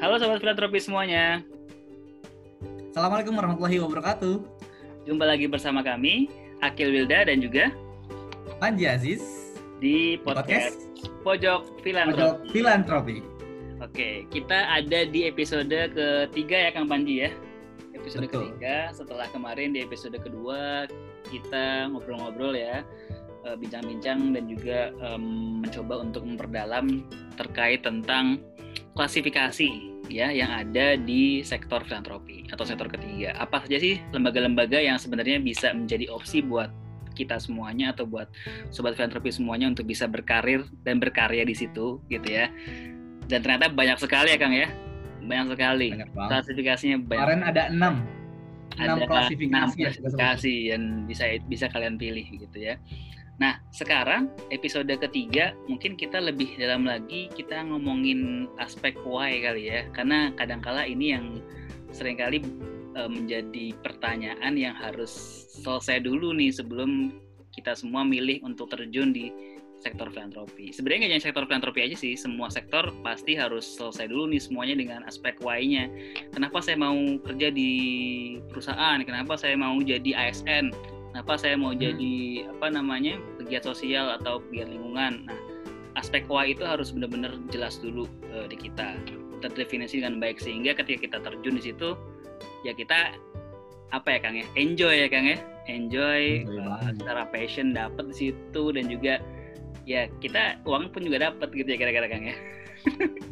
Halo sobat filantropi semuanya. Assalamualaikum warahmatullahi wabarakatuh. Jumpa lagi bersama kami, Akil Wilda dan juga Panji Aziz di podcast, Pojok Filantropi. Pojok Filantropi. Oke, kita ada di episode ketiga ya Kang Panji ya. Episode Betul. ketiga setelah kemarin di episode kedua kita ngobrol-ngobrol ya, eh, bincang-bincang dan juga em, mencoba untuk memperdalam terkait tentang klasifikasi ya yang ada di sektor filantropi atau sektor ketiga. Apa saja sih lembaga-lembaga yang sebenarnya bisa menjadi opsi buat kita semuanya atau buat sobat filantropi semuanya untuk bisa berkarir dan berkarya di situ gitu ya. Dan ternyata banyak sekali ya Kang ya. Banyak sekali. Banyak banget. Klasifikasinya banyak. Kemarin ada enam. Enam ada klasifikasi. enam ya, kita sebut. klasifikasi yang bisa bisa kalian pilih gitu ya. Nah, sekarang episode ketiga mungkin kita lebih dalam lagi kita ngomongin aspek why kali ya. Karena kadangkala ini yang sering kali eh, menjadi pertanyaan yang harus selesai dulu nih sebelum kita semua milih untuk terjun di sektor filantropi. Sebenarnya nggak hanya sektor filantropi aja sih, semua sektor pasti harus selesai dulu nih semuanya dengan aspek why-nya. Kenapa saya mau kerja di perusahaan? Kenapa saya mau jadi ASN? Kenapa saya mau Hmm. jadi apa namanya pegiat sosial atau pegiat lingkungan? Nah, aspek why itu harus benar-benar jelas dulu eh, di kita, terdefinisi dengan baik sehingga ketika kita terjun di situ, ya kita apa ya Kang ya, enjoy ya Kang ya, enjoy Enjoy eh, secara passion dapat di situ dan juga ya kita uang pun juga dapat gitu ya kira-kira Kang ya.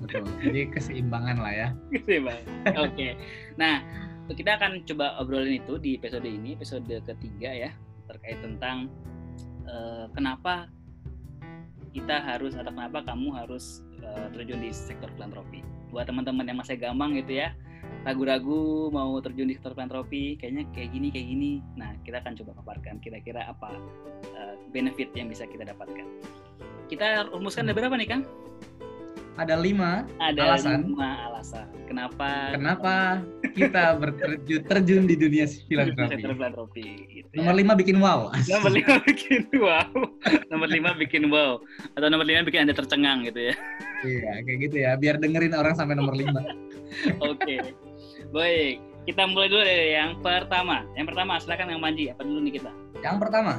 Betul. Jadi keseimbangan lah ya. Bang. Oke. Nah, kita akan coba obrolin itu di episode ini, episode ketiga ya, terkait tentang eh, kenapa kita harus atau kenapa kamu harus eh, terjun di sektor filantropi. Buat teman-teman yang masih gampang gitu ya, ragu-ragu mau terjun di sektor filantropi, kayaknya kayak gini kayak gini. Nah, kita akan coba paparkan kira-kira apa eh, benefit yang bisa kita dapatkan. Kita rumuskan ada berapa nih, Kang? Ada lima Ada Alasan. lima alasan. Kenapa kenapa kita berterjun terjun di dunia filantropi. filantropi gitu ya. Nomor lima bikin wow. Nomor lima bikin wow. Nomor lima bikin wow. Atau nomor lima bikin anda tercengang gitu ya. Iya, kayak gitu ya. Biar dengerin orang sampai nomor lima. Oke. Baik. Kita mulai dulu dari yang pertama. Yang pertama silakan yang Manji. Apa dulu nih kita? Yang pertama,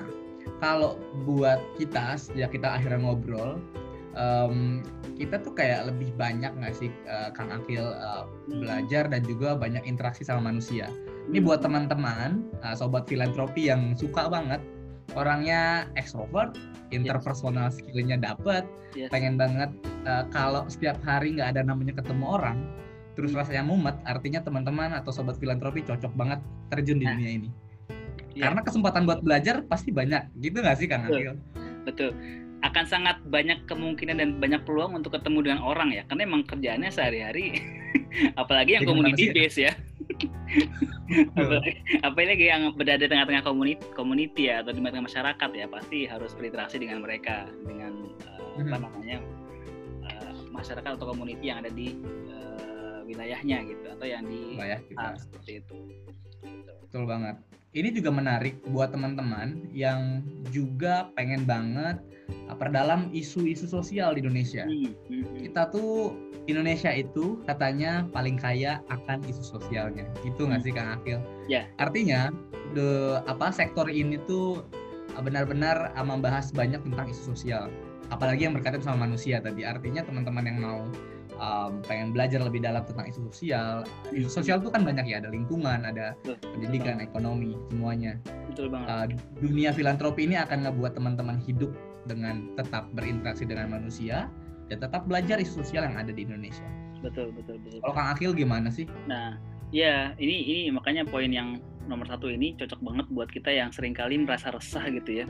kalau buat kita sejak kita akhirnya ngobrol, em, kita tuh kayak lebih banyak nggak sih eh, Kang Akil eh, belajar dan juga banyak interaksi sama manusia. Ini buat teman-teman, eh, sobat filantropi yang suka banget, orangnya ekstrovert, interpersonal skillnya dapet, Yes. pengen banget eh, kalau setiap hari nggak ada namanya ketemu orang, terus rasanya mumet, artinya teman-teman atau sobat filantropi cocok banget terjun di Nah. dunia ini. Iya, Karena kesempatan buat belajar pasti banyak, gitu nggak sih Kang Betul. Akil? betul. Akan sangat banyak kemungkinan dan banyak peluang untuk ketemu dengan orang ya. Karena emang kerjaannya sehari-hari apalagi yang community base ya. apalagi, apalagi yang berada di tengah-tengah community, community ya atau di tengah masyarakat ya pasti harus berinteraksi dengan mereka dengan eh, apa Mhm. namanya eh, masyarakat atau community yang ada di eh, wilayahnya gitu atau yang di ya, kita. seperti itu. Betul banget. Ini juga menarik buat teman-teman yang juga pengen banget uh, perdalam isu-isu sosial di Indonesia. Hmm, hmm, hmm. Kita tuh Indonesia itu katanya paling kaya akan isu sosialnya. Gitu nggak sih Kang Akil? Ya. Artinya the apa sektor ini tuh uh, benar-benar uh, membahas banyak tentang isu sosial. Apalagi yang berkaitan sama manusia tadi. Artinya teman-teman yang mau um, pengen belajar lebih dalam tentang isu sosial. Isu sosial tuh kan banyak ya, ada lingkungan, ada Betul, pendidikan, ekonomi, semuanya. betul banget. Uh, dunia filantropi ini akan ngebuat teman-teman hidup dengan tetap berinteraksi dengan manusia dan tetap belajar isu sosial yang ada di Indonesia. betul, betul, betul. Kalau Kang Akil gimana sih? Nah, ya ini ini makanya poin yang nomor satu ini cocok banget buat kita yang sering kali merasa resah gitu ya.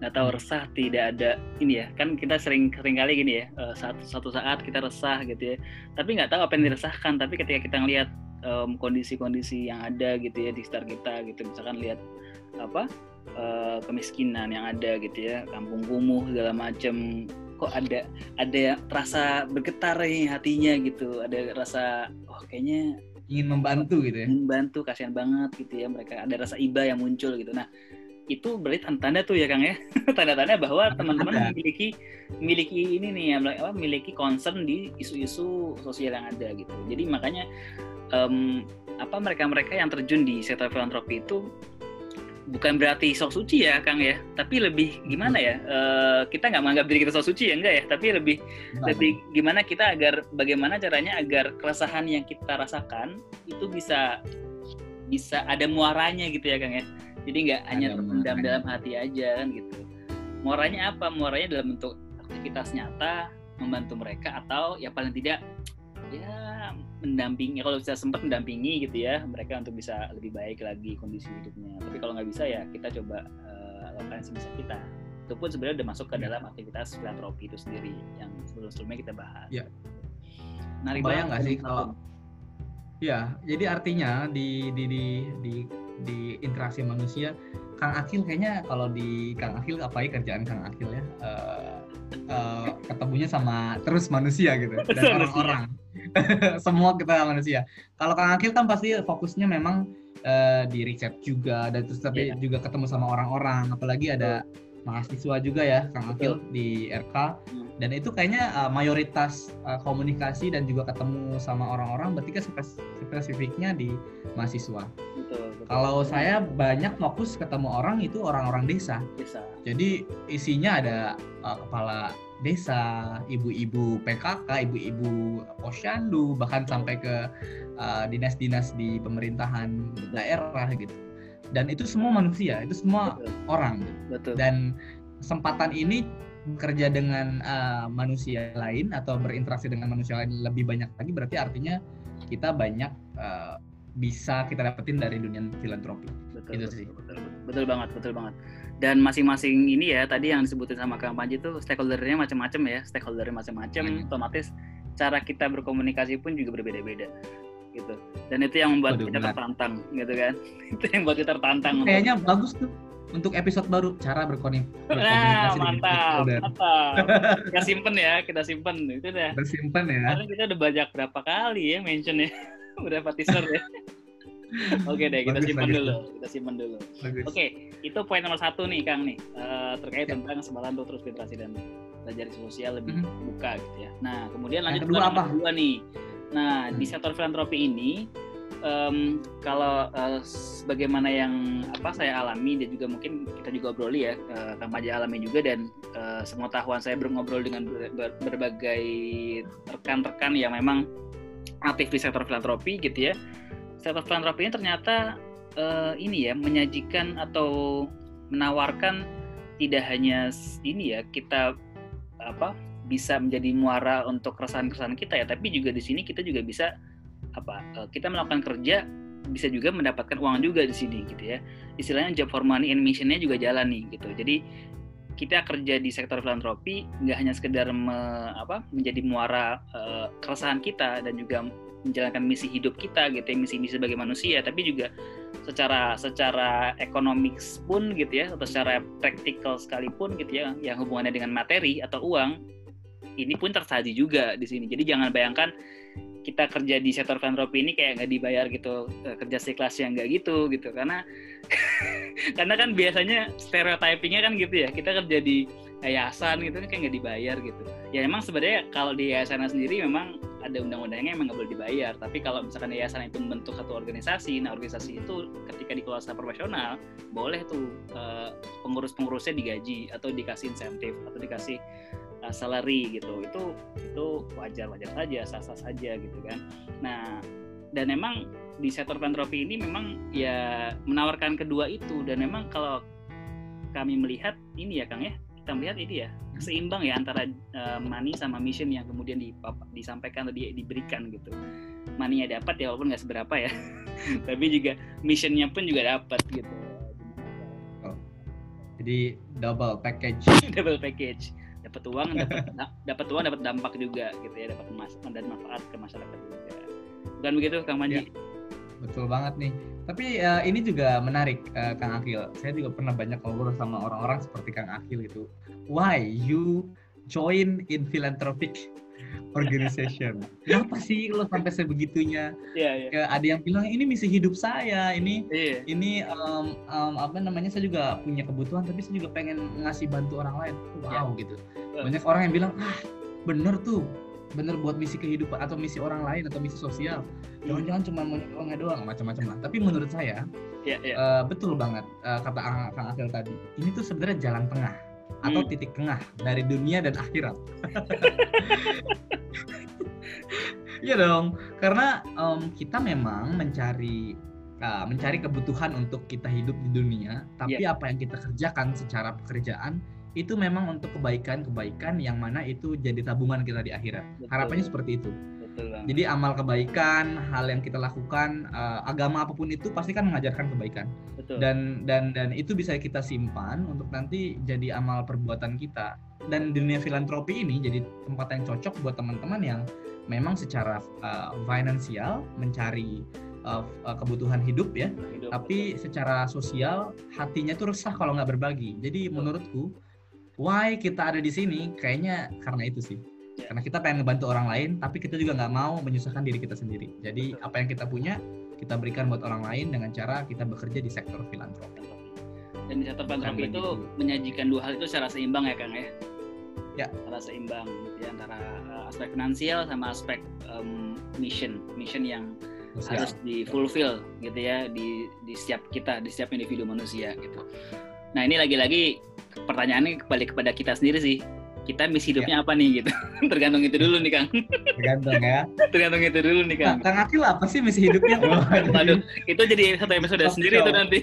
Nggak tahu resah tidak ada ini ya. Kan kita sering sering kali gini ya. eh, satu satu saat kita resah gitu ya. Tapi nggak tahu apa yang diresahkan. Tapi ketika kita ngelihat em, kondisi-kondisi yang ada gitu ya di sekitar kita gitu, misalkan lihat apa eh, kemiskinan yang ada gitu ya, kampung kumuh segala macem kok ada ada rasa bergetar nih hatinya gitu ada rasa oh kayaknya Ingin membantu gitu ya? ingin bantu kasihan banget gitu ya mereka ada rasa iba yang muncul gitu nah itu berarti tanda-tanda tuh ya Kang ya. Tanda-tanda bahwa teman-teman memiliki memiliki ini nih ya apa memiliki concern di isu-isu sosial yang ada gitu. Jadi makanya um, apa mereka-mereka yang terjun di sektor filantropi itu bukan berarti sok suci ya Kang ya. Tapi lebih gimana ya uh, kita nggak menganggap diri kita sok suci ya enggak ya. Tapi lebih nah, lebih gimana kita agar bagaimana caranya agar keresahan yang kita rasakan itu bisa bisa ada muaranya gitu ya Kang ya jadi nggak hanya terpendam dalam hati aja kan gitu. Muaranya apa? Muaranya dalam bentuk aktivitas nyata membantu mereka atau ya paling tidak ya mendampingi. Kalau bisa sempat mendampingi gitu ya mereka untuk bisa lebih baik lagi kondisi hidupnya. Tapi kalau nggak bisa ya kita coba uh, lakukan sebisa kita. Itu pun sebenarnya udah masuk ke dalam aktivitas filantropi itu sendiri yang sebelum-sebelumnya kita bahas. Ya. Narik Bayang nggak sih kalau Ya, jadi artinya di di di di, di interaksi manusia, Kang Akil kayaknya kalau di Kang Akil apa ya kerjaan Kang Akil ya? Uh, uh, ketemunya sama terus manusia gitu dan orang-orang. semua kita manusia. Kalau Kang Akil kan pasti fokusnya memang uh, di riset juga dan terus tapi yeah. juga ketemu sama orang-orang, apalagi ada mahasiswa juga ya Kang Akil di RK hmm. dan itu kayaknya uh, mayoritas uh, komunikasi dan juga ketemu sama orang-orang berarti kan spesifiknya di mahasiswa. Betul, betul. Kalau saya banyak fokus ketemu orang itu orang-orang desa. desa. Jadi isinya ada uh, kepala desa, ibu-ibu PKK, ibu-ibu posyandu, bahkan sampai ke uh, dinas-dinas di pemerintahan daerah gitu. Dan itu semua manusia, itu semua Betul. orang. Betul. Dan kesempatan ini bekerja dengan uh, manusia lain atau berinteraksi dengan manusia lain lebih banyak lagi berarti artinya kita banyak uh, bisa kita dapetin dari dunia filantropi. Betul, itu sih. Betul, betul, betul banget, betul banget. Dan masing-masing ini ya tadi yang disebutin sama Kang Panji itu stakeholdernya macam-macam ya stakeholdernya macam-macam hmm. otomatis cara kita berkomunikasi pun juga berbeda-beda gitu. Dan itu yang membuat Waduh, kita benar. tertantang gitu kan. Itu yang membuat kita tertantang kayaknya untuk... bagus tuh untuk episode baru cara berkomunikasi nah, mantap mantap. Kita simpen ya kita simpen. Itu dah kita simpen ya. Karena kita udah banyak berapa kali ya mention ya berapa teaser ya Oke deh, kita simpan dulu. Kita simpan dulu. Oke, okay, itu poin nomor satu nih, Kang nih, uh, terkait ya. tentang untuk terus generasi dan belajar sosial lebih mm-hmm. buka gitu ya. Nah, kemudian lanjut ke apa? kedua nih. Nah, hmm. di sektor filantropi ini, um, kalau uh, sebagaimana yang apa saya alami dan juga mungkin kita juga obroli ya, uh, Kang Paja alami juga dan uh, semua tahuan saya berngobrol dengan ber, berbagai rekan-rekan yang memang aktif di sektor filantropi gitu ya. Sektor filantropi ini ternyata uh, ini ya menyajikan atau menawarkan tidak hanya ini ya kita apa bisa menjadi muara untuk keresahan-keresahan kita ya tapi juga di sini kita juga bisa apa uh, kita melakukan kerja bisa juga mendapatkan uang juga di sini gitu ya. Istilahnya job for money and missionnya juga jalan nih gitu. Jadi kita kerja di sektor filantropi nggak hanya sekedar me, apa menjadi muara uh, keresahan kita dan juga menjalankan misi hidup kita gitu ya misi-misi sebagai manusia tapi juga secara secara ekonomik pun gitu ya atau secara praktikal sekalipun gitu ya yang hubungannya dengan materi atau uang ini pun tersaji juga di sini. Jadi jangan bayangkan kita kerja di sektor filantropi ini kayak nggak dibayar gitu eh, kerja sekelas yang nggak gitu gitu. Karena karena kan biasanya stereotypingnya kan gitu ya kita kerja di yayasan gitu kan kayak nggak dibayar gitu. Ya memang sebenarnya kalau di yayasan sendiri memang ada undang-undangnya emang nggak boleh dibayar. Tapi kalau misalkan yayasan itu membentuk satu organisasi nah organisasi itu ketika dikelola secara profesional boleh tuh uh, pengurus-pengurusnya digaji atau dikasih insentif atau dikasih uh, salary gitu. Itu itu wajar-wajar saja sah-sah saja gitu kan. Nah dan memang di sektor filantropi ini memang ya menawarkan kedua itu. Dan memang kalau kami melihat ini ya Kang ya kita melihat ini ya seimbang ya antara uh, money sama mission yang kemudian disampaikan atau di, diberikan gitu. Money-nya dapat ya walaupun nggak seberapa ya tapi juga missionnya pun juga dapat gitu. Oh. jadi double package. Double package dapat uang dapat dapat uang dapat dampak juga gitu ya dapat mas dan manfaat ke masyarakat juga. Bukan begitu kang Manji ya, betul banget nih. Tapi uh, ini juga menarik uh, kang Akil saya juga pernah banyak ngobrol sama orang-orang seperti kang Akil itu why you join in philanthropic Organization. Kenapa sih lo sampai sebegitunya? Iya, iya. Ya, ada yang bilang ini misi hidup saya, ini Iya. ini um, um, apa namanya saya juga punya kebutuhan tapi saya juga pengen ngasih bantu orang lain. Wow gitu. Banyak orang yang bilang ah bener tuh bener buat misi kehidupan atau misi orang lain atau misi sosial. Jangan-jangan cuma mau nolongnya doang macam-macam lah. Tapi menurut saya Iya, iya. eh, betul banget eh, kata Ang- Kang Akil tadi. Ini tuh sebenarnya jalan tengah atau Hmm. titik tengah dari dunia dan akhirat. Iya dong, karena em, kita memang mencari uh, mencari kebutuhan untuk kita hidup di dunia, tapi Iya. apa yang kita kerjakan secara pekerjaan itu memang untuk kebaikan-kebaikan yang mana itu jadi tabungan kita di akhirat. Betul. Harapannya seperti itu. Betul banget. Jadi amal kebaikan, hal yang kita lakukan, uh, agama apa pun itu pasti kan mengajarkan kebaikan. Betul. dan dan dan itu bisa kita simpan untuk nanti jadi amal perbuatan kita. Dan dunia filantropi ini jadi tempat yang cocok buat teman-teman yang memang secara uh, finansial mencari uh, uh, kebutuhan hidup ya. Hidup, tapi secara sosial hatinya tuh resah kalau nggak berbagi. Jadi menurutku why kita ada di sini? Kayaknya karena itu sih. Karena kita pengen ngebantu orang lain tapi kita juga nggak mau menyusahkan diri kita sendiri jadi Betul. apa yang kita punya kita berikan buat orang lain dengan cara kita bekerja di sektor filantropi Dan di sektor filantropi itu begitu. menyajikan dua hal itu secara seimbang ya Kang ya. Ya. Secara seimbang gitu ya antara uh, aspek finansial sama aspek um, mission, mission yang Sosial. harus di fulfill gitu ya di di setiap kita, di setiap individu manusia gitu. Nah, ini lagi-lagi pertanyaannya kembali kepada kita sendiri sih. Kita misi hidupnya apa nih gitu. Tergantung itu dulu nih Kang. tergantung ya Tergantung itu dulu nih nah, Kang. Kang Akil apa sih misi hidupnya Waduh, itu jadi satu episode sendiri show. itu nanti.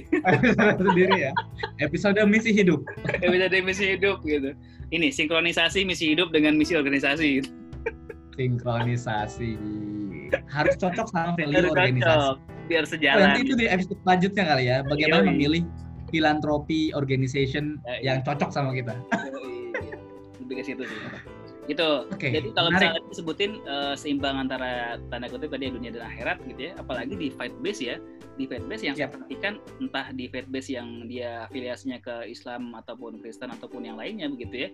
sendiri ya episode misi hidup Episode misi hidup gitu. Ini sinkronisasi misi hidup dengan misi organisasi. sinkronisasi harus cocok sama value Harus organisasi cocok biar Oh, sejalan. nanti itu di episode selanjutnya kali ya bagaimana Yoi. memilih filantropi organization Ya, yang cocok sama kita Yoi. Lebih ke situ sih. Gitu. Oke, Jadi kalau menarik. misalnya disebutin eh, seimbang antara tanda kutip tadi dunia dan akhirat gitu ya, apalagi di fight base ya, di fight base yang saya Yap. perhatikan entah di fight base yang dia afiliasinya ke Islam ataupun Kristen ataupun yang lainnya begitu ya,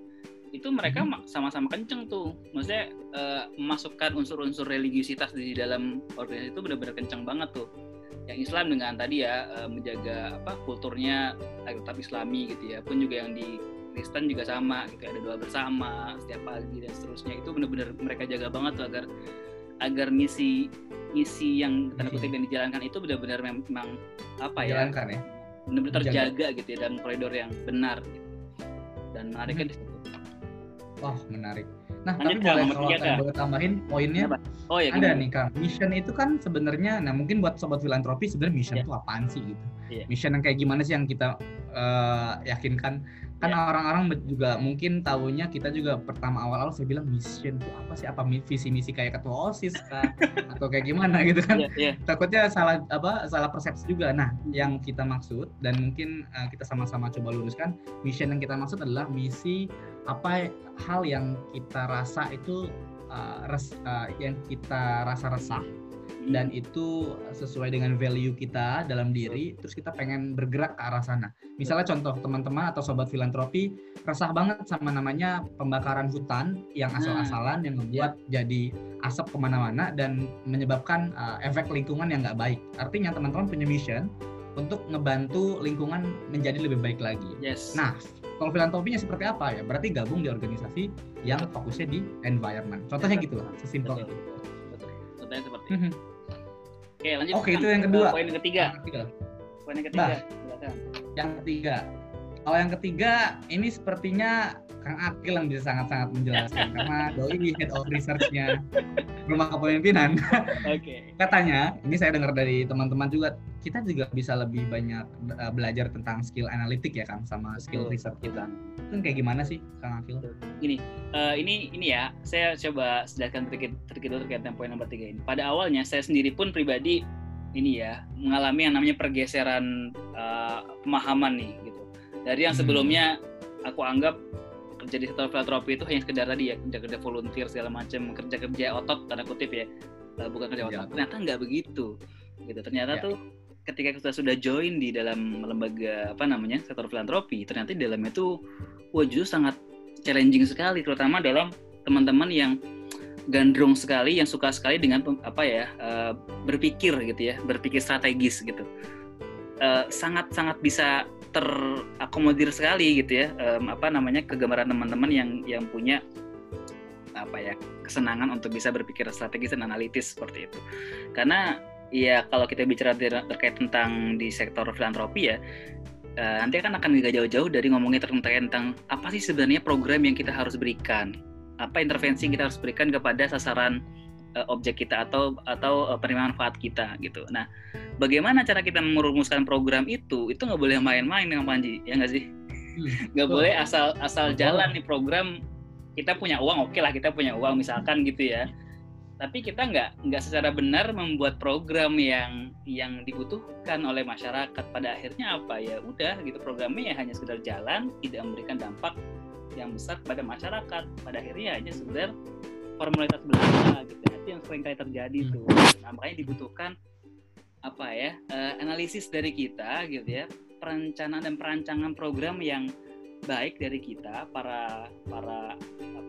itu mereka Mhm. ma- sama-sama kenceng tuh, maksudnya eh, memasukkan unsur-unsur religiusitas di dalam organisasi itu benar-benar kenceng banget tuh. Yang Islam dengan tadi ya eh, menjaga apa kulturnya tetap Islami gitu ya, pun juga yang di Kristen juga sama gitu ada doa bersama setiap pagi dan seterusnya. Itu benar-benar mereka jaga banget tuh agar agar misi misi yang tanda kutip yang dijalankan itu benar-benar memang apa ya jalankan ya? benar-benar terjaga gitu ya dalam koridor yang benar gitu. dan menariknya di situ wah menarik. Nah Lanjut, tapi boleh kalau saya boleh tambahin poinnya? Oh ya ada gimana? nih kang mission itu kan sebenarnya nah mungkin buat sobat filantropi sebenarnya mission Iya. itu apaan sih gitu? Iya. mission yang kayak gimana sih yang kita eh, yakinkan kan Iya. orang-orang juga mungkin tahunya kita juga pertama awal-awal saya bilang mission itu apa sih apa visi misi kayak ketua osis kah? atau kayak gimana gitu kan Iya, iya. takutnya salah apa salah persepsi juga nah yang kita maksud dan mungkin eh, kita sama-sama coba luruskan mission yang kita maksud adalah misi apa hal yang kita rasa itu eh, res- eh, yang kita rasa resah dan itu sesuai dengan value kita dalam diri terus kita pengen bergerak ke arah sana. Misalnya contoh teman-teman atau sobat filantropi resah banget sama namanya pembakaran hutan yang Nah, asal-asalan yang membuat jadi asap ke mana-mana dan menyebabkan uh, efek lingkungan yang nggak baik. Artinya teman-teman punya mission untuk ngebantu lingkungan menjadi lebih baik lagi. Yes. Nah, kalau filantropinya seperti apa ya? Berarti gabung di organisasi yang fokusnya di environment. Contohnya gitu lah, sesimpel itu. contohnya seperti itu. Oke lanjut Oke, itu yang Ke kedua. poin ketiga Yang ketiga. poin yang ketiga silakan Yang ketiga. Kalau yang ketiga, ini sepertinya Kang Akil yang bisa sangat-sangat menjelaskan karena doi head of research-nya Rumah Kepemimpinan. oke Katanya, ini saya dengar dari teman-teman juga, kita juga bisa lebih banyak uh, belajar tentang skill analitik ya Kang sama skill research kita. Itu kayak gimana sih Kang Akil? Eh, ini ini ya saya coba jelaskan terkait terkait terkait dengan poin nomor tiga ini. Pada awalnya saya sendiri pun pribadi ini ya mengalami yang namanya pergeseran eh, pemahaman nih gitu. Dari yang Hmm. sebelumnya aku anggap kerja di sektor filantropi itu hanya sekedar tadi ya kerja kerja volunteer segala macam kerja kerja otot tanda kutip ya Eh, bukan kerja otot. otot. Ternyata nggak begitu gitu. Ternyata Ya. tuh ketika kita sudah join di dalam lembaga apa namanya sektor filantropi ternyata di dalamnya wah justru sangat challenging sekali terutama dalam teman-teman yang gandrung sekali yang suka sekali dengan apa ya uh, berpikir gitu ya berpikir strategis gitu. Uh, sangat sangat bisa terakomodir sekali gitu ya apa namanya kegemaran teman-teman yang yang punya apa ya kesenangan untuk bisa berpikir strategis dan analitis seperti itu. Karena ya kalau kita bicara terkait tentang di sektor filantropi ya uh, nanti kan akan nggak jauh-jauh dari ngomongin terkait tentang apa sih sebenarnya program yang kita harus berikan, apa intervensi yang kita harus berikan kepada sasaran uh, objek kita atau atau uh, penerima manfaat kita gitu. Nah, bagaimana cara kita merumuskan program itu? Itu nggak boleh main-main dengan Panji, ya nggak sih? Hmm, nggak hmm. boleh asal asal jalan nih program kita punya uang oke okay lah kita punya uang misalkan gitu ya tapi kita nggak nggak secara benar membuat program yang yang dibutuhkan oleh masyarakat. Pada akhirnya apa? Ya udah gitu programnya ya hanya sekedar jalan tidak memberikan dampak yang besar pada masyarakat. Pada akhirnya hanya sekedar formalitas belaka gitu itu yang sering kali terjadi hmm. tuh. Nah, makanya dibutuhkan apa ya uh, analisis dari kita gitu ya. Perencanaan dan perancangan program yang baik dari kita para para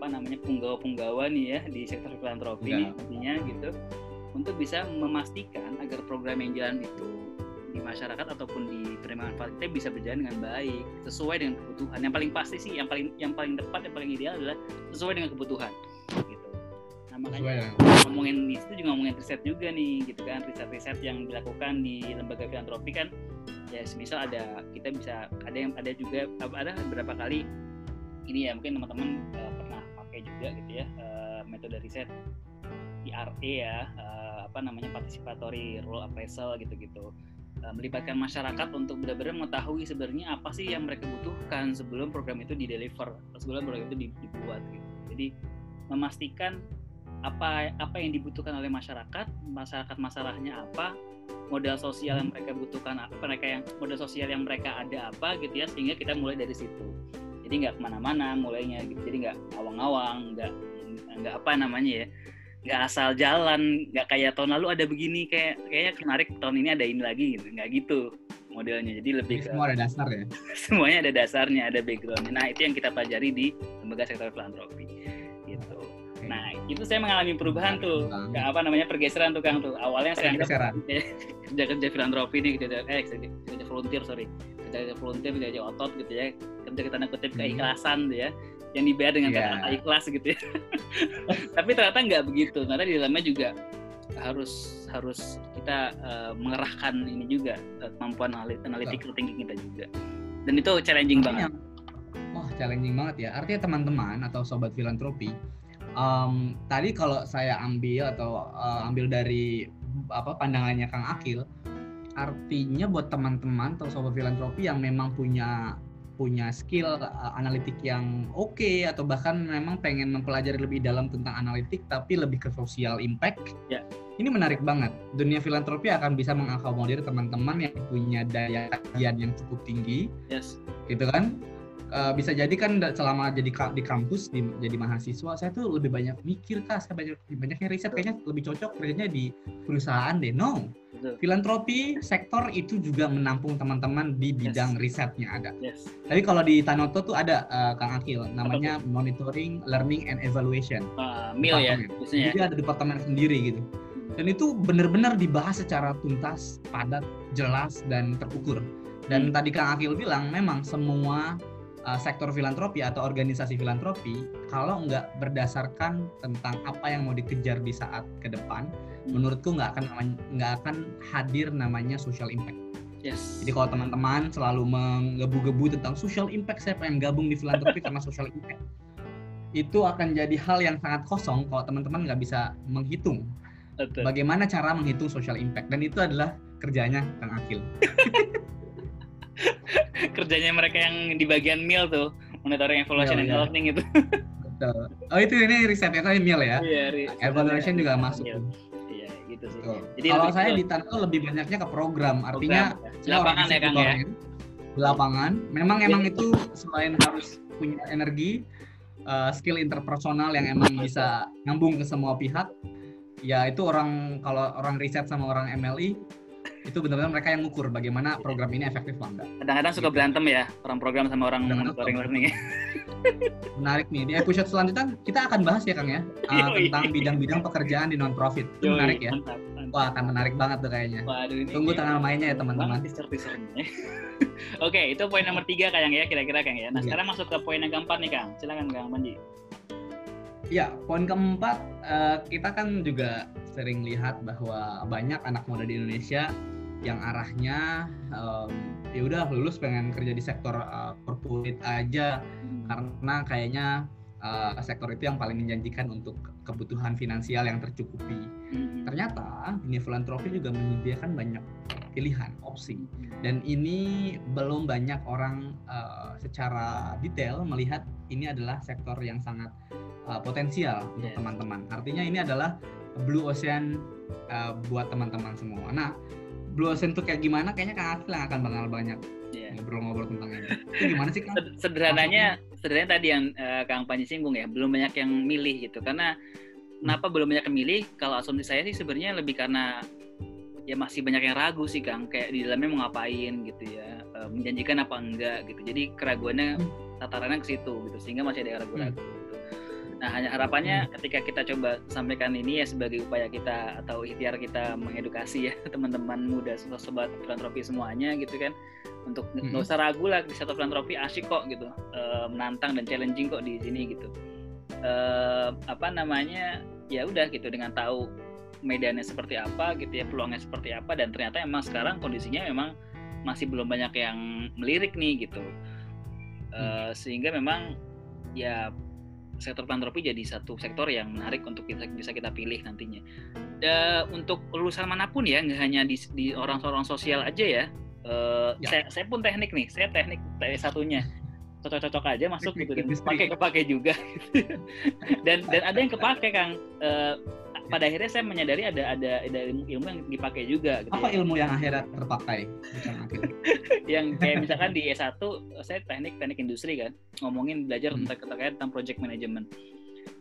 apa namanya punggawa-punggawa nih ya di sektor filantropi nih artinya gitu untuk bisa memastikan agar program yang jalan itu di masyarakat ataupun di penerimaan manfaat kita bisa berjalan dengan baik sesuai dengan kebutuhan. Yang paling pasti sih yang paling yang paling tepat yang paling ideal adalah sesuai dengan kebutuhan gitu. Nah makanya ya. ngomongin di situ juga ngomongin riset juga nih gitu kan. Riset-riset yang dilakukan di lembaga filantropi kan ya semisal ada kita bisa ada yang ada juga ada beberapa kali ini ya mungkin teman-teman uh, pernah pakai juga gitu ya uh, metode riset PRE ya uh, apa namanya participatory role appraisal gitu-gitu. Uh, melibatkan masyarakat untuk benar-benar mengetahui sebenarnya apa sih yang mereka butuhkan sebelum program itu di deliver sebelum program itu dibuat gitu. Jadi memastikan apa apa yang dibutuhkan oleh masyarakat masyarakat masalahnya apa modal sosial yang mereka butuhkan apa mereka yang modal sosial yang mereka ada apa gitu ya sehingga kita mulai dari situ jadi nggak ke mana-mana mulainya gitu. Jadi nggak awang-awang nggak nggak apa namanya ya nggak asal jalan nggak kayak tahun lalu ada begini kayak kayaknya kemarin tahun ini ada ini lagi gitu. Nggak gitu modelnya. Jadi lebih ke, semua ada dasar ya? semuanya ada dasarnya ada backgroundnya. Nah itu yang kita pelajari di lembaga sektor filantropi Nah, itu saya mengalami perubahan tuh. Ke apa namanya pergeseran tuh Kang tuh. Awalnya saya anggap kerja kerja filantropi nih kerja eh kerja, kerja volunteer sorry. Kerja kerja volunteer kerja otot gitu ya. Kerja kita kutip hmm. keikhlasan tuh ya. Yang dibayar dengan yeah. kata ikhlas gitu ya. Tapi ternyata nggak begitu. Ternyata di dalamnya juga harus harus kita uh, mengerahkan ini juga uh, kemampuan analitik thinking kita juga. Dan itu challenging Artinya, banget. Wah, challenging banget ya. Artinya teman-teman atau sobat filantropi um, tadi kalau saya ambil atau uh, ambil dari apa pandangannya Kang Akil artinya buat teman-teman atau sobat filantropi yang memang punya punya skill uh, analitik yang oke okay, atau bahkan memang pengen mempelajari lebih dalam tentang analitik tapi lebih ke social impact. Ya. Ini menarik banget. Dunia filantropi akan bisa mengakomodir teman-teman yang punya daya kajian yang cukup tinggi. Yes. Gitu kan? Uh, bisa jadi kan selama jadi di kampus di, jadi mahasiswa saya tuh lebih banyak mikir kah saya banyak banyaknya riset kayaknya lebih cocok kerjanya di perusahaan deh. No. Filantropi sektor itu juga menampung teman-teman di bidang yes. risetnya ada. Yes. tapi kalau di Tanoto tuh ada uh, Kang Akil namanya Apa? monitoring learning and evaluation. Uh, MIL ya jadi ada departemen sendiri gitu. Dan itu benar-benar dibahas secara tuntas padat jelas dan terukur. Dan hmm. tadi Kang Akil bilang memang semua uh, sektor filantropi atau organisasi filantropi kalau nggak berdasarkan tentang apa yang mau dikejar di saat ke depan hmm. menurutku nggak akan nggak akan hadir namanya social impact Yes. Jadi kalau teman-teman selalu menggebu-gebu tentang social impact, saya pengen gabung di filantropi karena social impact. Itu akan jadi hal yang sangat kosong kalau teman-teman nggak bisa menghitung Betul. bagaimana cara menghitung social impact. Dan itu adalah kerjanya Kang Akil. kerjanya mereka yang di bagian mil tuh monitoring evaluation and learning itu Betul. oh itu ini risetnya tadi mil ya? Iya, evaluation juga masuk iya gitu sih. Jadi kalau saya di Tanto lebih banyaknya ke program. Artinya program. Ya. lapangan ya kang ya? di lapangan. Memang emang itu selain harus punya energi uh, skill interpersonal yang emang bisa nyambung ke semua pihak ya itu orang kalau orang riset sama orang MLI itu benar-benar mereka yang ngukur bagaimana program ini efektif atau enggak. Kadang-kadang suka Gitu. berantem ya orang program sama orang monitoring learning. Menarik nih di episode selanjutnya kita akan bahas ya Kang ya uh, tentang bidang-bidang pekerjaan di non profit. Itu menarik ya. Mantap, mantap. Wah akan menarik banget tuh kayaknya. Waduh ini Tunggu tanggal mainnya ya teman-teman. Oke, itu poin nomor tiga Kang ya, kira-kira Kang ya. Nah, Iya. sekarang masuk ke poin yang keempat nih Kang. Silakan Kang Panji. Ya, poin keempat eh, kita kan juga sering lihat bahwa banyak anak muda di Indonesia yang arahnya em, ya udah lulus pengen kerja di sektor eh, corporate aja karena kayaknya eh, sektor itu yang paling menjanjikan untuk kebutuhan finansial yang tercukupi. Mhm. Ternyata dunia filantropi juga menyediakan banyak pilihan, opsi. Dan ini belum banyak orang eh, secara detail melihat ini adalah sektor yang sangat eh, potensial untuk Yes. teman-teman. Artinya ini adalah blue ocean eh, buat teman-teman semua. Nah, blue ocean itu kayak gimana? Kayaknya Kang Akil yang akan bakal banyak Iya. ngobrol-ngobrol tentang ini. Itu gimana sih Kang? Sed- Sederhananya, sederhananya tadi yang eh, Kang Panji singgung ya, belum banyak yang milih gitu. Karena kenapa belum banyak yang milih? Kalau asumsi saya sih sebenarnya lebih karena ya masih banyak yang ragu sih Kang, kayak di dalamnya mau ngapain gitu ya, eh, menjanjikan apa enggak gitu. Jadi keraguannya tatarannya ke situ gitu, sehingga masih ada yang ragu-ragu. gitu. Nah, hanya harapannya ketika kita coba sampaikan ini ya sebagai upaya kita atau ikhtiar kita mengedukasi ya teman-teman muda sobat filantropi semuanya gitu kan. Untuk nggak Mhm. usah ragu lah di sektor filantropi asik kok gitu. Eh, menantang dan challenging kok di sini gitu. Eh, apa namanya ya udah gitu dengan tahu medannya seperti apa gitu ya peluangnya seperti apa dan ternyata emang sekarang kondisinya memang masih belum banyak yang melirik nih gitu. Eh, sehingga memang ya sektor filantropi jadi satu sektor yang menarik untuk kita bisa kita pilih nantinya. Da, untuk lulusan mana pun ya, nggak hanya di, di orang-orang sosial aja ya. Eh, Ya. saya, saya pun teknik nih, saya teknik t satunya cocok-cocok aja masuk gitu dan pakai kepake juga. dan dan ada yang kepake kang. Eh, pada akhirnya saya menyadari ada ada ada ilmu, ilmu yang dipakai juga. Gitu Apa ya. ilmu yang akhirnya terpakai? Akil? yang kayak misalkan di S1 saya teknik teknik industri kan ngomongin belajar Hmm. tentang terkait tentang project management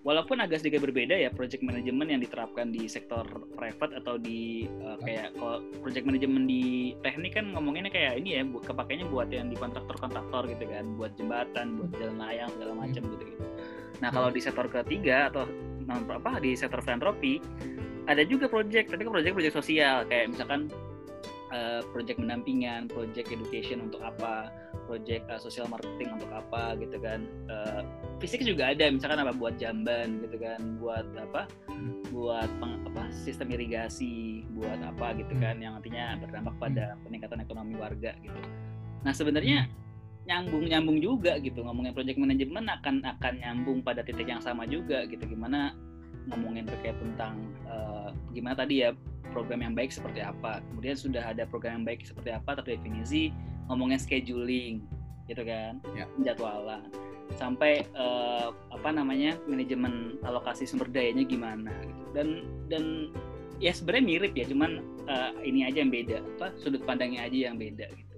walaupun agak sedikit berbeda ya project management yang diterapkan di sektor private atau di uh, kayak kalau project management di teknik kan ngomonginnya kayak ini ya bu- kepakainya buat yang di kontraktor-kontraktor gitu kan buat jembatan buat jalan layang segala macam gitu gitu nah kalau di sektor ketiga atau non apa di sektor filantropi. Ada juga project tapi kan project project sosial. Kayak misalkan uh, project pendampingan, project education untuk apa, project uh, social marketing untuk apa gitu kan. Uh, fisik juga ada, misalkan apa buat jamban gitu kan, buat apa, Hmm. buat peng- apa sistem irigasi, buat apa gitu kan, yang nantinya berdampak pada peningkatan ekonomi warga gitu. Nah sebenarnya nyambung nyambung juga gitu ngomongin project management akan akan nyambung pada titik yang sama juga gitu gimana ngomongin terkait tentang uh, gimana tadi ya program yang baik seperti apa. Kemudian sudah ada program yang baik seperti apa terdefinisi, ngomongin scheduling, gitu kan, Ya. penjadwalan, sampai eh, apa namanya manajemen alokasi sumber dayanya gimana, gitu. Dan dan ya sebenarnya mirip ya, cuman eh, ini aja yang beda, apa sudut pandangnya aja yang beda gitu.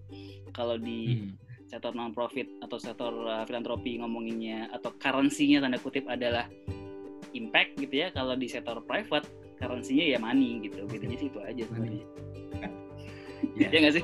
Kalau di Hmm. Sektor non profit atau sektor uh, filantropi ngomonginnya atau currency-nya tanda kutip adalah impact gitu ya kalau di sektor private currency-nya ya money gitu bedanya sih itu aja sebenarnya Ya, ya nggak sih.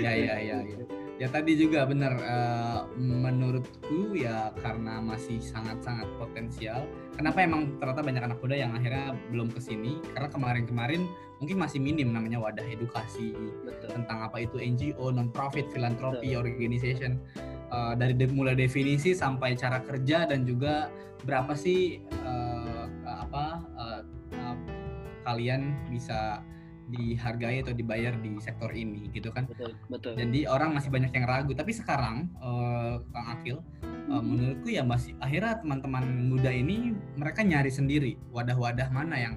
Ya, ya, ya, ya. Ya tadi juga benar eh, menurutku ya karena masih sangat-sangat potensial. Kenapa emang ternyata banyak anak muda yang akhirnya belum ke sini? Karena kemarin-kemarin mungkin masih minim namanya wadah edukasi betul tentang apa itu NGO, non-profit, filantropi, organization. Eh, dari de- mulai definisi sampai cara kerja dan juga berapa sih eh, apa eh, eh, kalian bisa dihargai atau dibayar di sektor ini gitu kan. betul betul Jadi orang masih banyak yang ragu. Tapi sekarang eh, Kang Akil, eh, menurutku ya masih akhirnya teman-teman muda ini mereka nyari sendiri wadah-wadah mana yang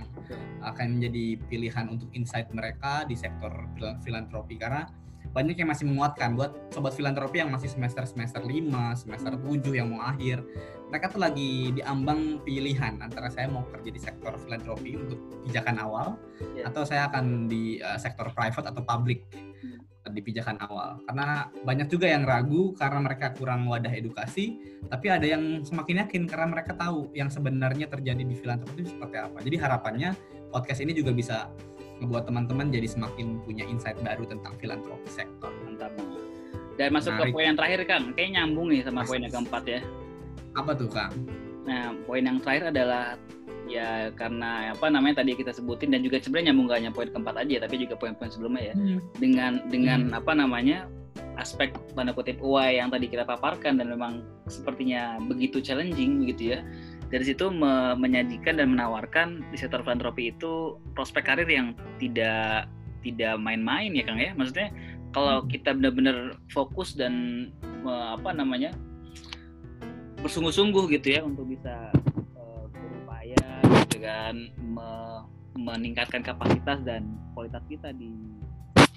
akan menjadi pilihan untuk insight mereka di sektor fil- filantropi karena banyak yang masih menguatkan buat sobat filantropi yang masih semester semester 5, semester 7 yang mau akhir. Mereka tuh lagi diambang pilihan antara saya mau kerja di sektor filantropi untuk pijakan awal Ya. atau saya akan di uh, sektor private atau public di pijakan awal. Karena banyak juga yang ragu karena mereka kurang wadah edukasi, tapi ada yang semakin yakin karena mereka tahu yang sebenarnya terjadi di filantropi itu seperti apa. Jadi harapannya podcast ini juga bisa ngebuat teman-teman jadi semakin punya insight baru tentang filantropi sektor. Mantap. Dan masuk Menarik. ke poin yang terakhir Kang, kayak nyambung nih sama poin yang keempat ya. Apa tuh Kang? Nah, poin yang terakhir adalah ya karena apa namanya tadi kita sebutin dan juga sebenarnya nyambung gak hanya poin keempat aja tapi juga poin-poin sebelumnya ya. Hmm. Dengan dengan hmm. apa namanya aspek tanda kutip UI yang tadi kita paparkan dan memang sepertinya begitu challenging begitu ya dari situ me menyajikan dan menawarkan di sektor filantropi itu prospek karir yang tidak tidak main-main ya Kang ya maksudnya kalau hmm. kita benar-benar fokus dan me, apa namanya bersungguh-sungguh gitu ya untuk bisa uh, berupaya gitu kan me meningkatkan kapasitas dan kualitas kita di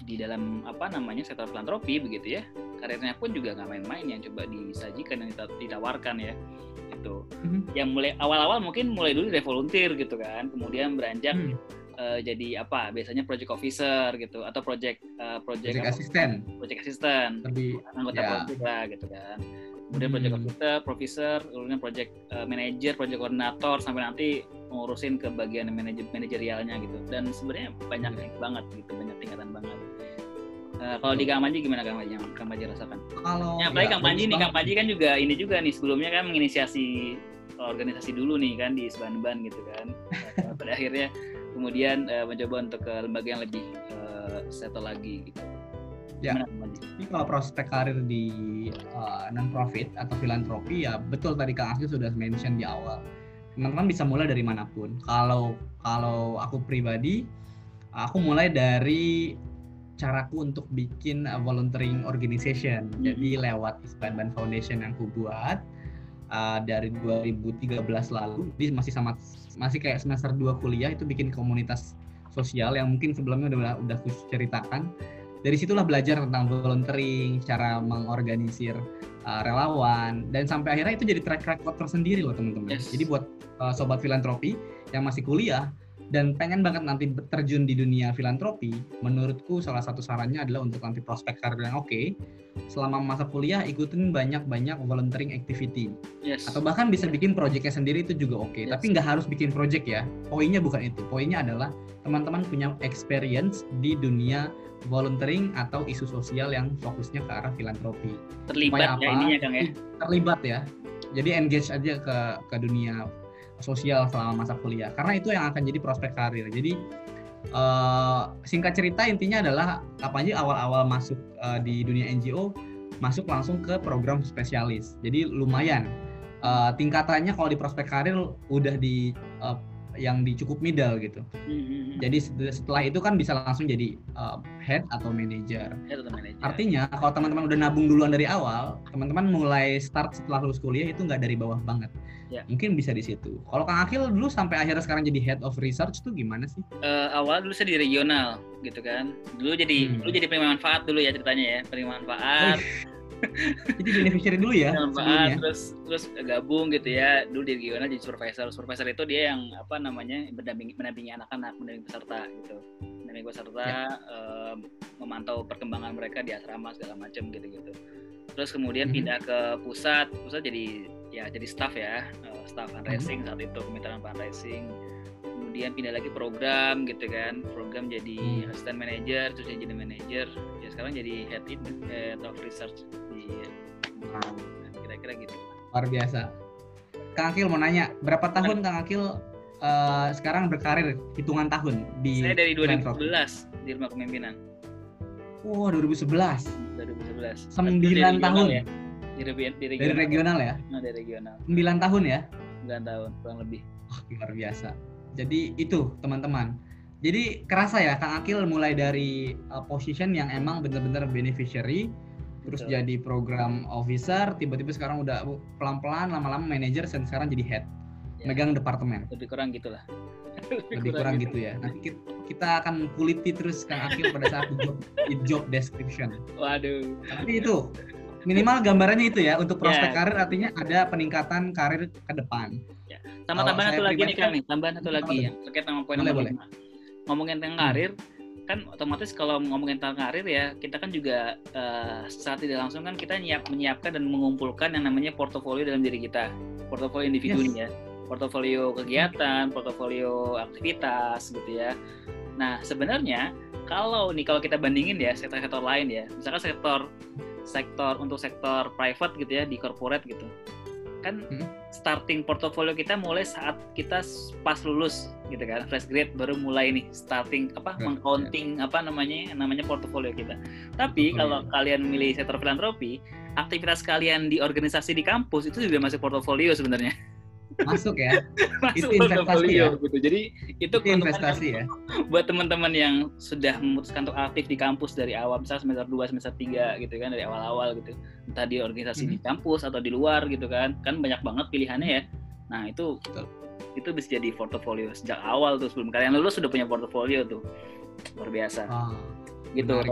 di dalam apa namanya sektor filantropi begitu ya. Karirnya pun juga nggak main-main yang coba disajikan dan ditawarkan ya itu mm-hmm. yang mulai awal-awal mungkin mulai dulu dari volunteer gitu kan kemudian beranjak mm. uh, jadi apa biasanya project officer gitu atau project uh, project, project assistant. Project assistant lebih anggota project lah gitu kan kemudian hmm. project officer, profesor, kemudian project uh, manager, project koordinator sampai nanti ngurusin ke bagian manajer manajerialnya gitu. Dan sebenarnya banyak hmm. banget gitu, banyak tingkatan banget. Uh, kalau di Kang Panji gimana Kang Panji yang Kang Panji rasakan? Kalau ya, apalagi ya, Kang Panji nih, Kang Panji kan juga ini juga nih sebelumnya kan menginisiasi organisasi dulu nih kan di Sebanban gitu kan. Pada akhirnya kemudian uh, mencoba untuk ke lembaga yang lebih uh, settle lagi gitu. Ya. Ini kalau prospek karir di uh, non profit atau filantropi ya betul tadi Kang Asli sudah mention di awal. Teman-teman bisa mulai dari mana pun. Kalau kalau aku pribadi aku mulai dari caraku untuk bikin uh, volunteering organization. Hmm. Jadi lewat Ispan Foundation yang aku buat uh, dari 2013 lalu, jadi masih sama masih kayak semester 2 kuliah itu bikin komunitas sosial yang mungkin sebelumnya udah udah aku ceritakan. Dari situlah belajar tentang volunteering, cara mengorganisir uh, relawan dan sampai akhirnya itu jadi track record tersendiri loh teman-teman. Yes. Jadi buat uh, sobat filantropi yang masih kuliah dan pengen banget nanti terjun di dunia filantropi, menurutku salah satu sarannya adalah untuk nanti prospek karir yang oke, okay, selama masa kuliah ikutin banyak-banyak volunteering activity. Yes. Atau bahkan bisa bikin projectnya sendiri itu juga oke, okay. yes. tapi nggak harus bikin project ya. Poinnya bukan itu. Poinnya adalah teman-teman punya experience di dunia volunteering atau isu sosial yang fokusnya ke arah filantropi. Terlibat ya apa? ya ininya Kang ya. Terlibat ya. Jadi engage aja ke ke dunia sosial selama masa kuliah karena itu yang akan jadi prospek karir jadi uh, singkat cerita intinya adalah apa aja awal-awal masuk uh, di dunia NGO masuk langsung ke program spesialis jadi lumayan uh, tingkatannya kalau di prospek karir udah di uh, yang di cukup middle gitu. Mm-hmm. Jadi setelah itu kan bisa langsung jadi uh, head atau manager. Artinya kalau teman-teman udah nabung duluan dari awal, teman-teman mulai start setelah lulus kuliah itu nggak dari bawah banget. Yeah. Mungkin bisa di situ. Kalau Kang Akil dulu sampai akhirnya sekarang jadi head of research tuh gimana sih? Uh, awal dulu saya di regional gitu kan. Dulu jadi hmm. dulu jadi penerima manfaat dulu ya ceritanya ya, penerima manfaat. Jadi beneficiary dulu ya. Manfaat, terus terus gabung gitu ya. Dulu di regional jadi supervisor. Supervisor itu dia yang apa namanya mendampingi mendampingi anak-anak, mendampingi peserta gitu. Mendampingi peserta ya. um, memantau perkembangan mereka di asrama segala macam gitu-gitu. Terus kemudian hmm. pindah ke pusat, pusat jadi ya jadi staff ya, uh, staff fundraising hmm. saat itu kemitraan fundraising kemudian pindah lagi program gitu kan program jadi assistant manager terus jadi manager ya sekarang jadi head in head of research Nah, kira-kira gitu. Luar biasa. Kang Akil mau nanya, berapa tahun Kang Akil uh, sekarang berkarir hitungan tahun di Saya dari 2011 di rumah kepemimpinan. Wah, wow, 2011. 2011. 9 tahun ya? Di, di, di regional. Dari regional ya? Nah, dari regional. 9 tahun ya? 9 tahun, kurang lebih. Oh, luar biasa. Jadi itu, teman-teman. Jadi kerasa ya Kang Akil mulai dari uh, position yang emang benar-benar beneficiary terus Betul. jadi program officer tiba-tiba sekarang udah pelan-pelan lama-lama manager dan sekarang jadi head ya. megang departemen lebih kurang gitulah lebih, lebih kurang, gitu, gitu ya nanti kita akan kuliti terus kan akhir pada saat job job description waduh tapi itu minimal gambarannya itu ya untuk prospek yeah. karir artinya ada peningkatan karir ke depan. Sama tambahan satu lagi nih kan nih. Tambahan satu lagi ya terkait sama poin boleh, boleh. ngomongin tentang karir kan otomatis kalau ngomongin tentang karir ya kita kan juga uh, saat tidak langsung kan kita nyiap menyiapkan dan mengumpulkan yang namanya portofolio dalam diri kita. Portofolio individu yes. nih ya. Portofolio kegiatan portofolio aktivitas gitu ya. Nah, sebenarnya kalau nih kalau kita bandingin ya sektor-sektor lain ya, misalkan sektor sektor untuk sektor private gitu ya di corporate gitu. Kan hmm. starting portfolio kita mulai saat kita pas lulus gitu kan, fresh grade baru mulai nih starting apa right, mengcounting yeah. apa namanya namanya portfolio kita. Tapi oh, kalau yeah. kalian milih sektor filantropi, aktivitas kalian di organisasi di kampus itu juga masuk portofolio sebenarnya masuk ya? Masuk itu investasi ya? gitu. Jadi itu, itu investasi ya? buat teman-teman yang sudah memutuskan untuk aktif di kampus dari awal misalnya semester 2 semester 3 gitu kan dari awal-awal gitu. Entah di organisasi mm-hmm. di kampus atau di luar gitu kan. Kan banyak banget pilihannya ya. Nah itu Betul. itu bisa jadi portofolio sejak awal tuh sebelum kalian lulus sudah punya portofolio tuh. Luar biasa. Oh, gitu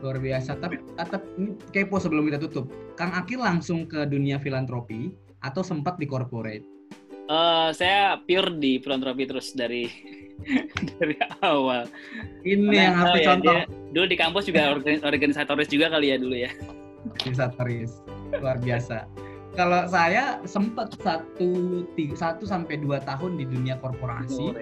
luar biasa. Tapi tetap kepo sebelum kita tutup. Kang Akil langsung ke dunia filantropi atau sempat di corporate? Uh, saya pure di filantropi terus dari dari awal. Ini Karena yang harus ya, contoh. Dia, dulu di kampus juga organisatoris juga kali ya dulu ya. Organisatoris, luar biasa. Kalau saya sempat satu tiga, satu sampai dua tahun di dunia korporasi.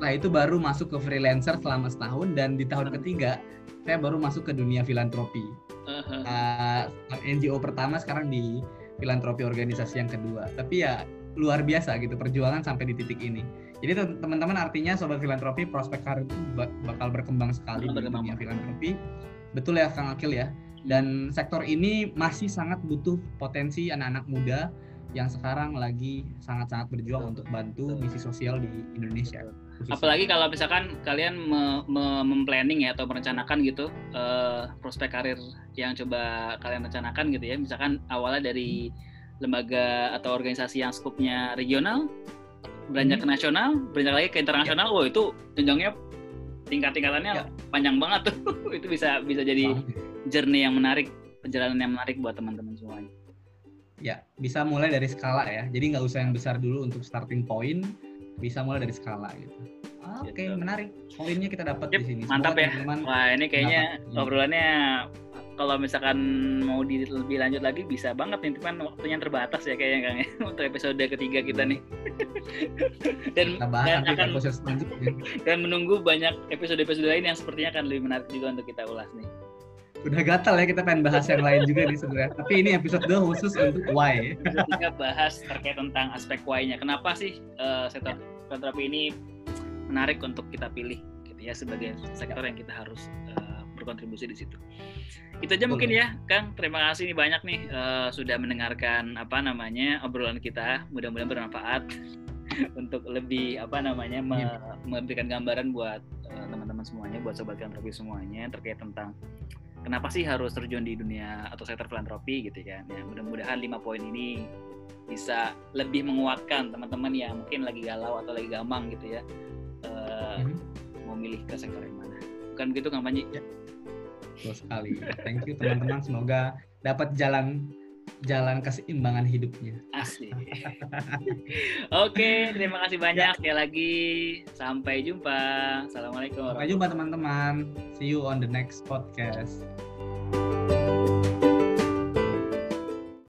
Nah itu baru masuk ke freelancer selama setahun dan di tahun ketiga saya baru masuk ke dunia filantropi. Uh -huh. uh, NGO pertama sekarang di filantropi organisasi yang kedua. Tapi ya luar biasa gitu perjuangan sampai di titik ini. Jadi teman-teman artinya sobat filantropi prospek karir itu bakal berkembang sekali di dunia filantropi. Betul ya Kang Akil ya. Dan sektor ini masih sangat butuh potensi anak-anak muda yang sekarang lagi sangat-sangat berjuang untuk bantu misi sosial di Indonesia. Apalagi kalau misalkan kalian me, me, memplanning ya atau merencanakan gitu uh, prospek karir yang coba kalian rencanakan gitu ya. Misalkan awalnya dari lembaga atau organisasi yang skupnya regional, beranjak hmm. ke nasional, beranjak lagi ke internasional, ya. wow itu jenjangnya tingkat-tingkatannya ya. panjang banget tuh. itu bisa bisa jadi journey yang menarik, perjalanan yang menarik buat teman-teman semuanya. Ya, bisa mulai dari skala ya. Jadi nggak usah yang besar dulu untuk starting point, bisa mulai dari skala gitu. Oke, okay, gitu. menarik. Poinnya kita dapat yep, di sini. Mantap Semua ya. Teman -teman Wah, ini kayaknya dapat. obrolannya kalau misalkan mau di, lebih lanjut lagi bisa banget nih, cuman waktunya terbatas ya kayaknya Kang ya untuk episode ketiga kita nih. dan dan akan dan menunggu banyak episode-episode lain yang sepertinya akan lebih menarik juga untuk kita ulas nih udah gatal ya kita pengen bahas yang lain juga nih sebenarnya. Tapi ini episode 2 khusus untuk why. Kita bahas terkait tentang aspek why-nya. Kenapa sih uh, sektor filantropi ini menarik untuk kita pilih gitu ya sebagai sektor yang kita harus uh, berkontribusi di situ. Itu aja mungkin ya, Kang. Terima kasih nih banyak nih uh, sudah mendengarkan apa namanya obrolan kita. Mudah-mudahan bermanfaat untuk lebih apa namanya me memberikan gambaran buat teman-teman uh, semuanya, buat sobat filantropi semuanya terkait tentang kenapa sih harus terjun di dunia atau sektor filantropi gitu kan ya mudah-mudahan lima poin ini bisa lebih menguatkan teman-teman yang mungkin lagi galau atau lagi gamang gitu ya uh, mm-hmm. mau milih ke sektor yang mana. Bukan begitu kang Panji? Ya. Betul sekali. Thank you teman-teman. Semoga dapat jalan jalan keseimbangan hidupnya. Asik. Oke, terima kasih banyak ya lagi. Sampai jumpa. Assalamualaikum. Sampai jumpa teman-teman. See you on the next podcast.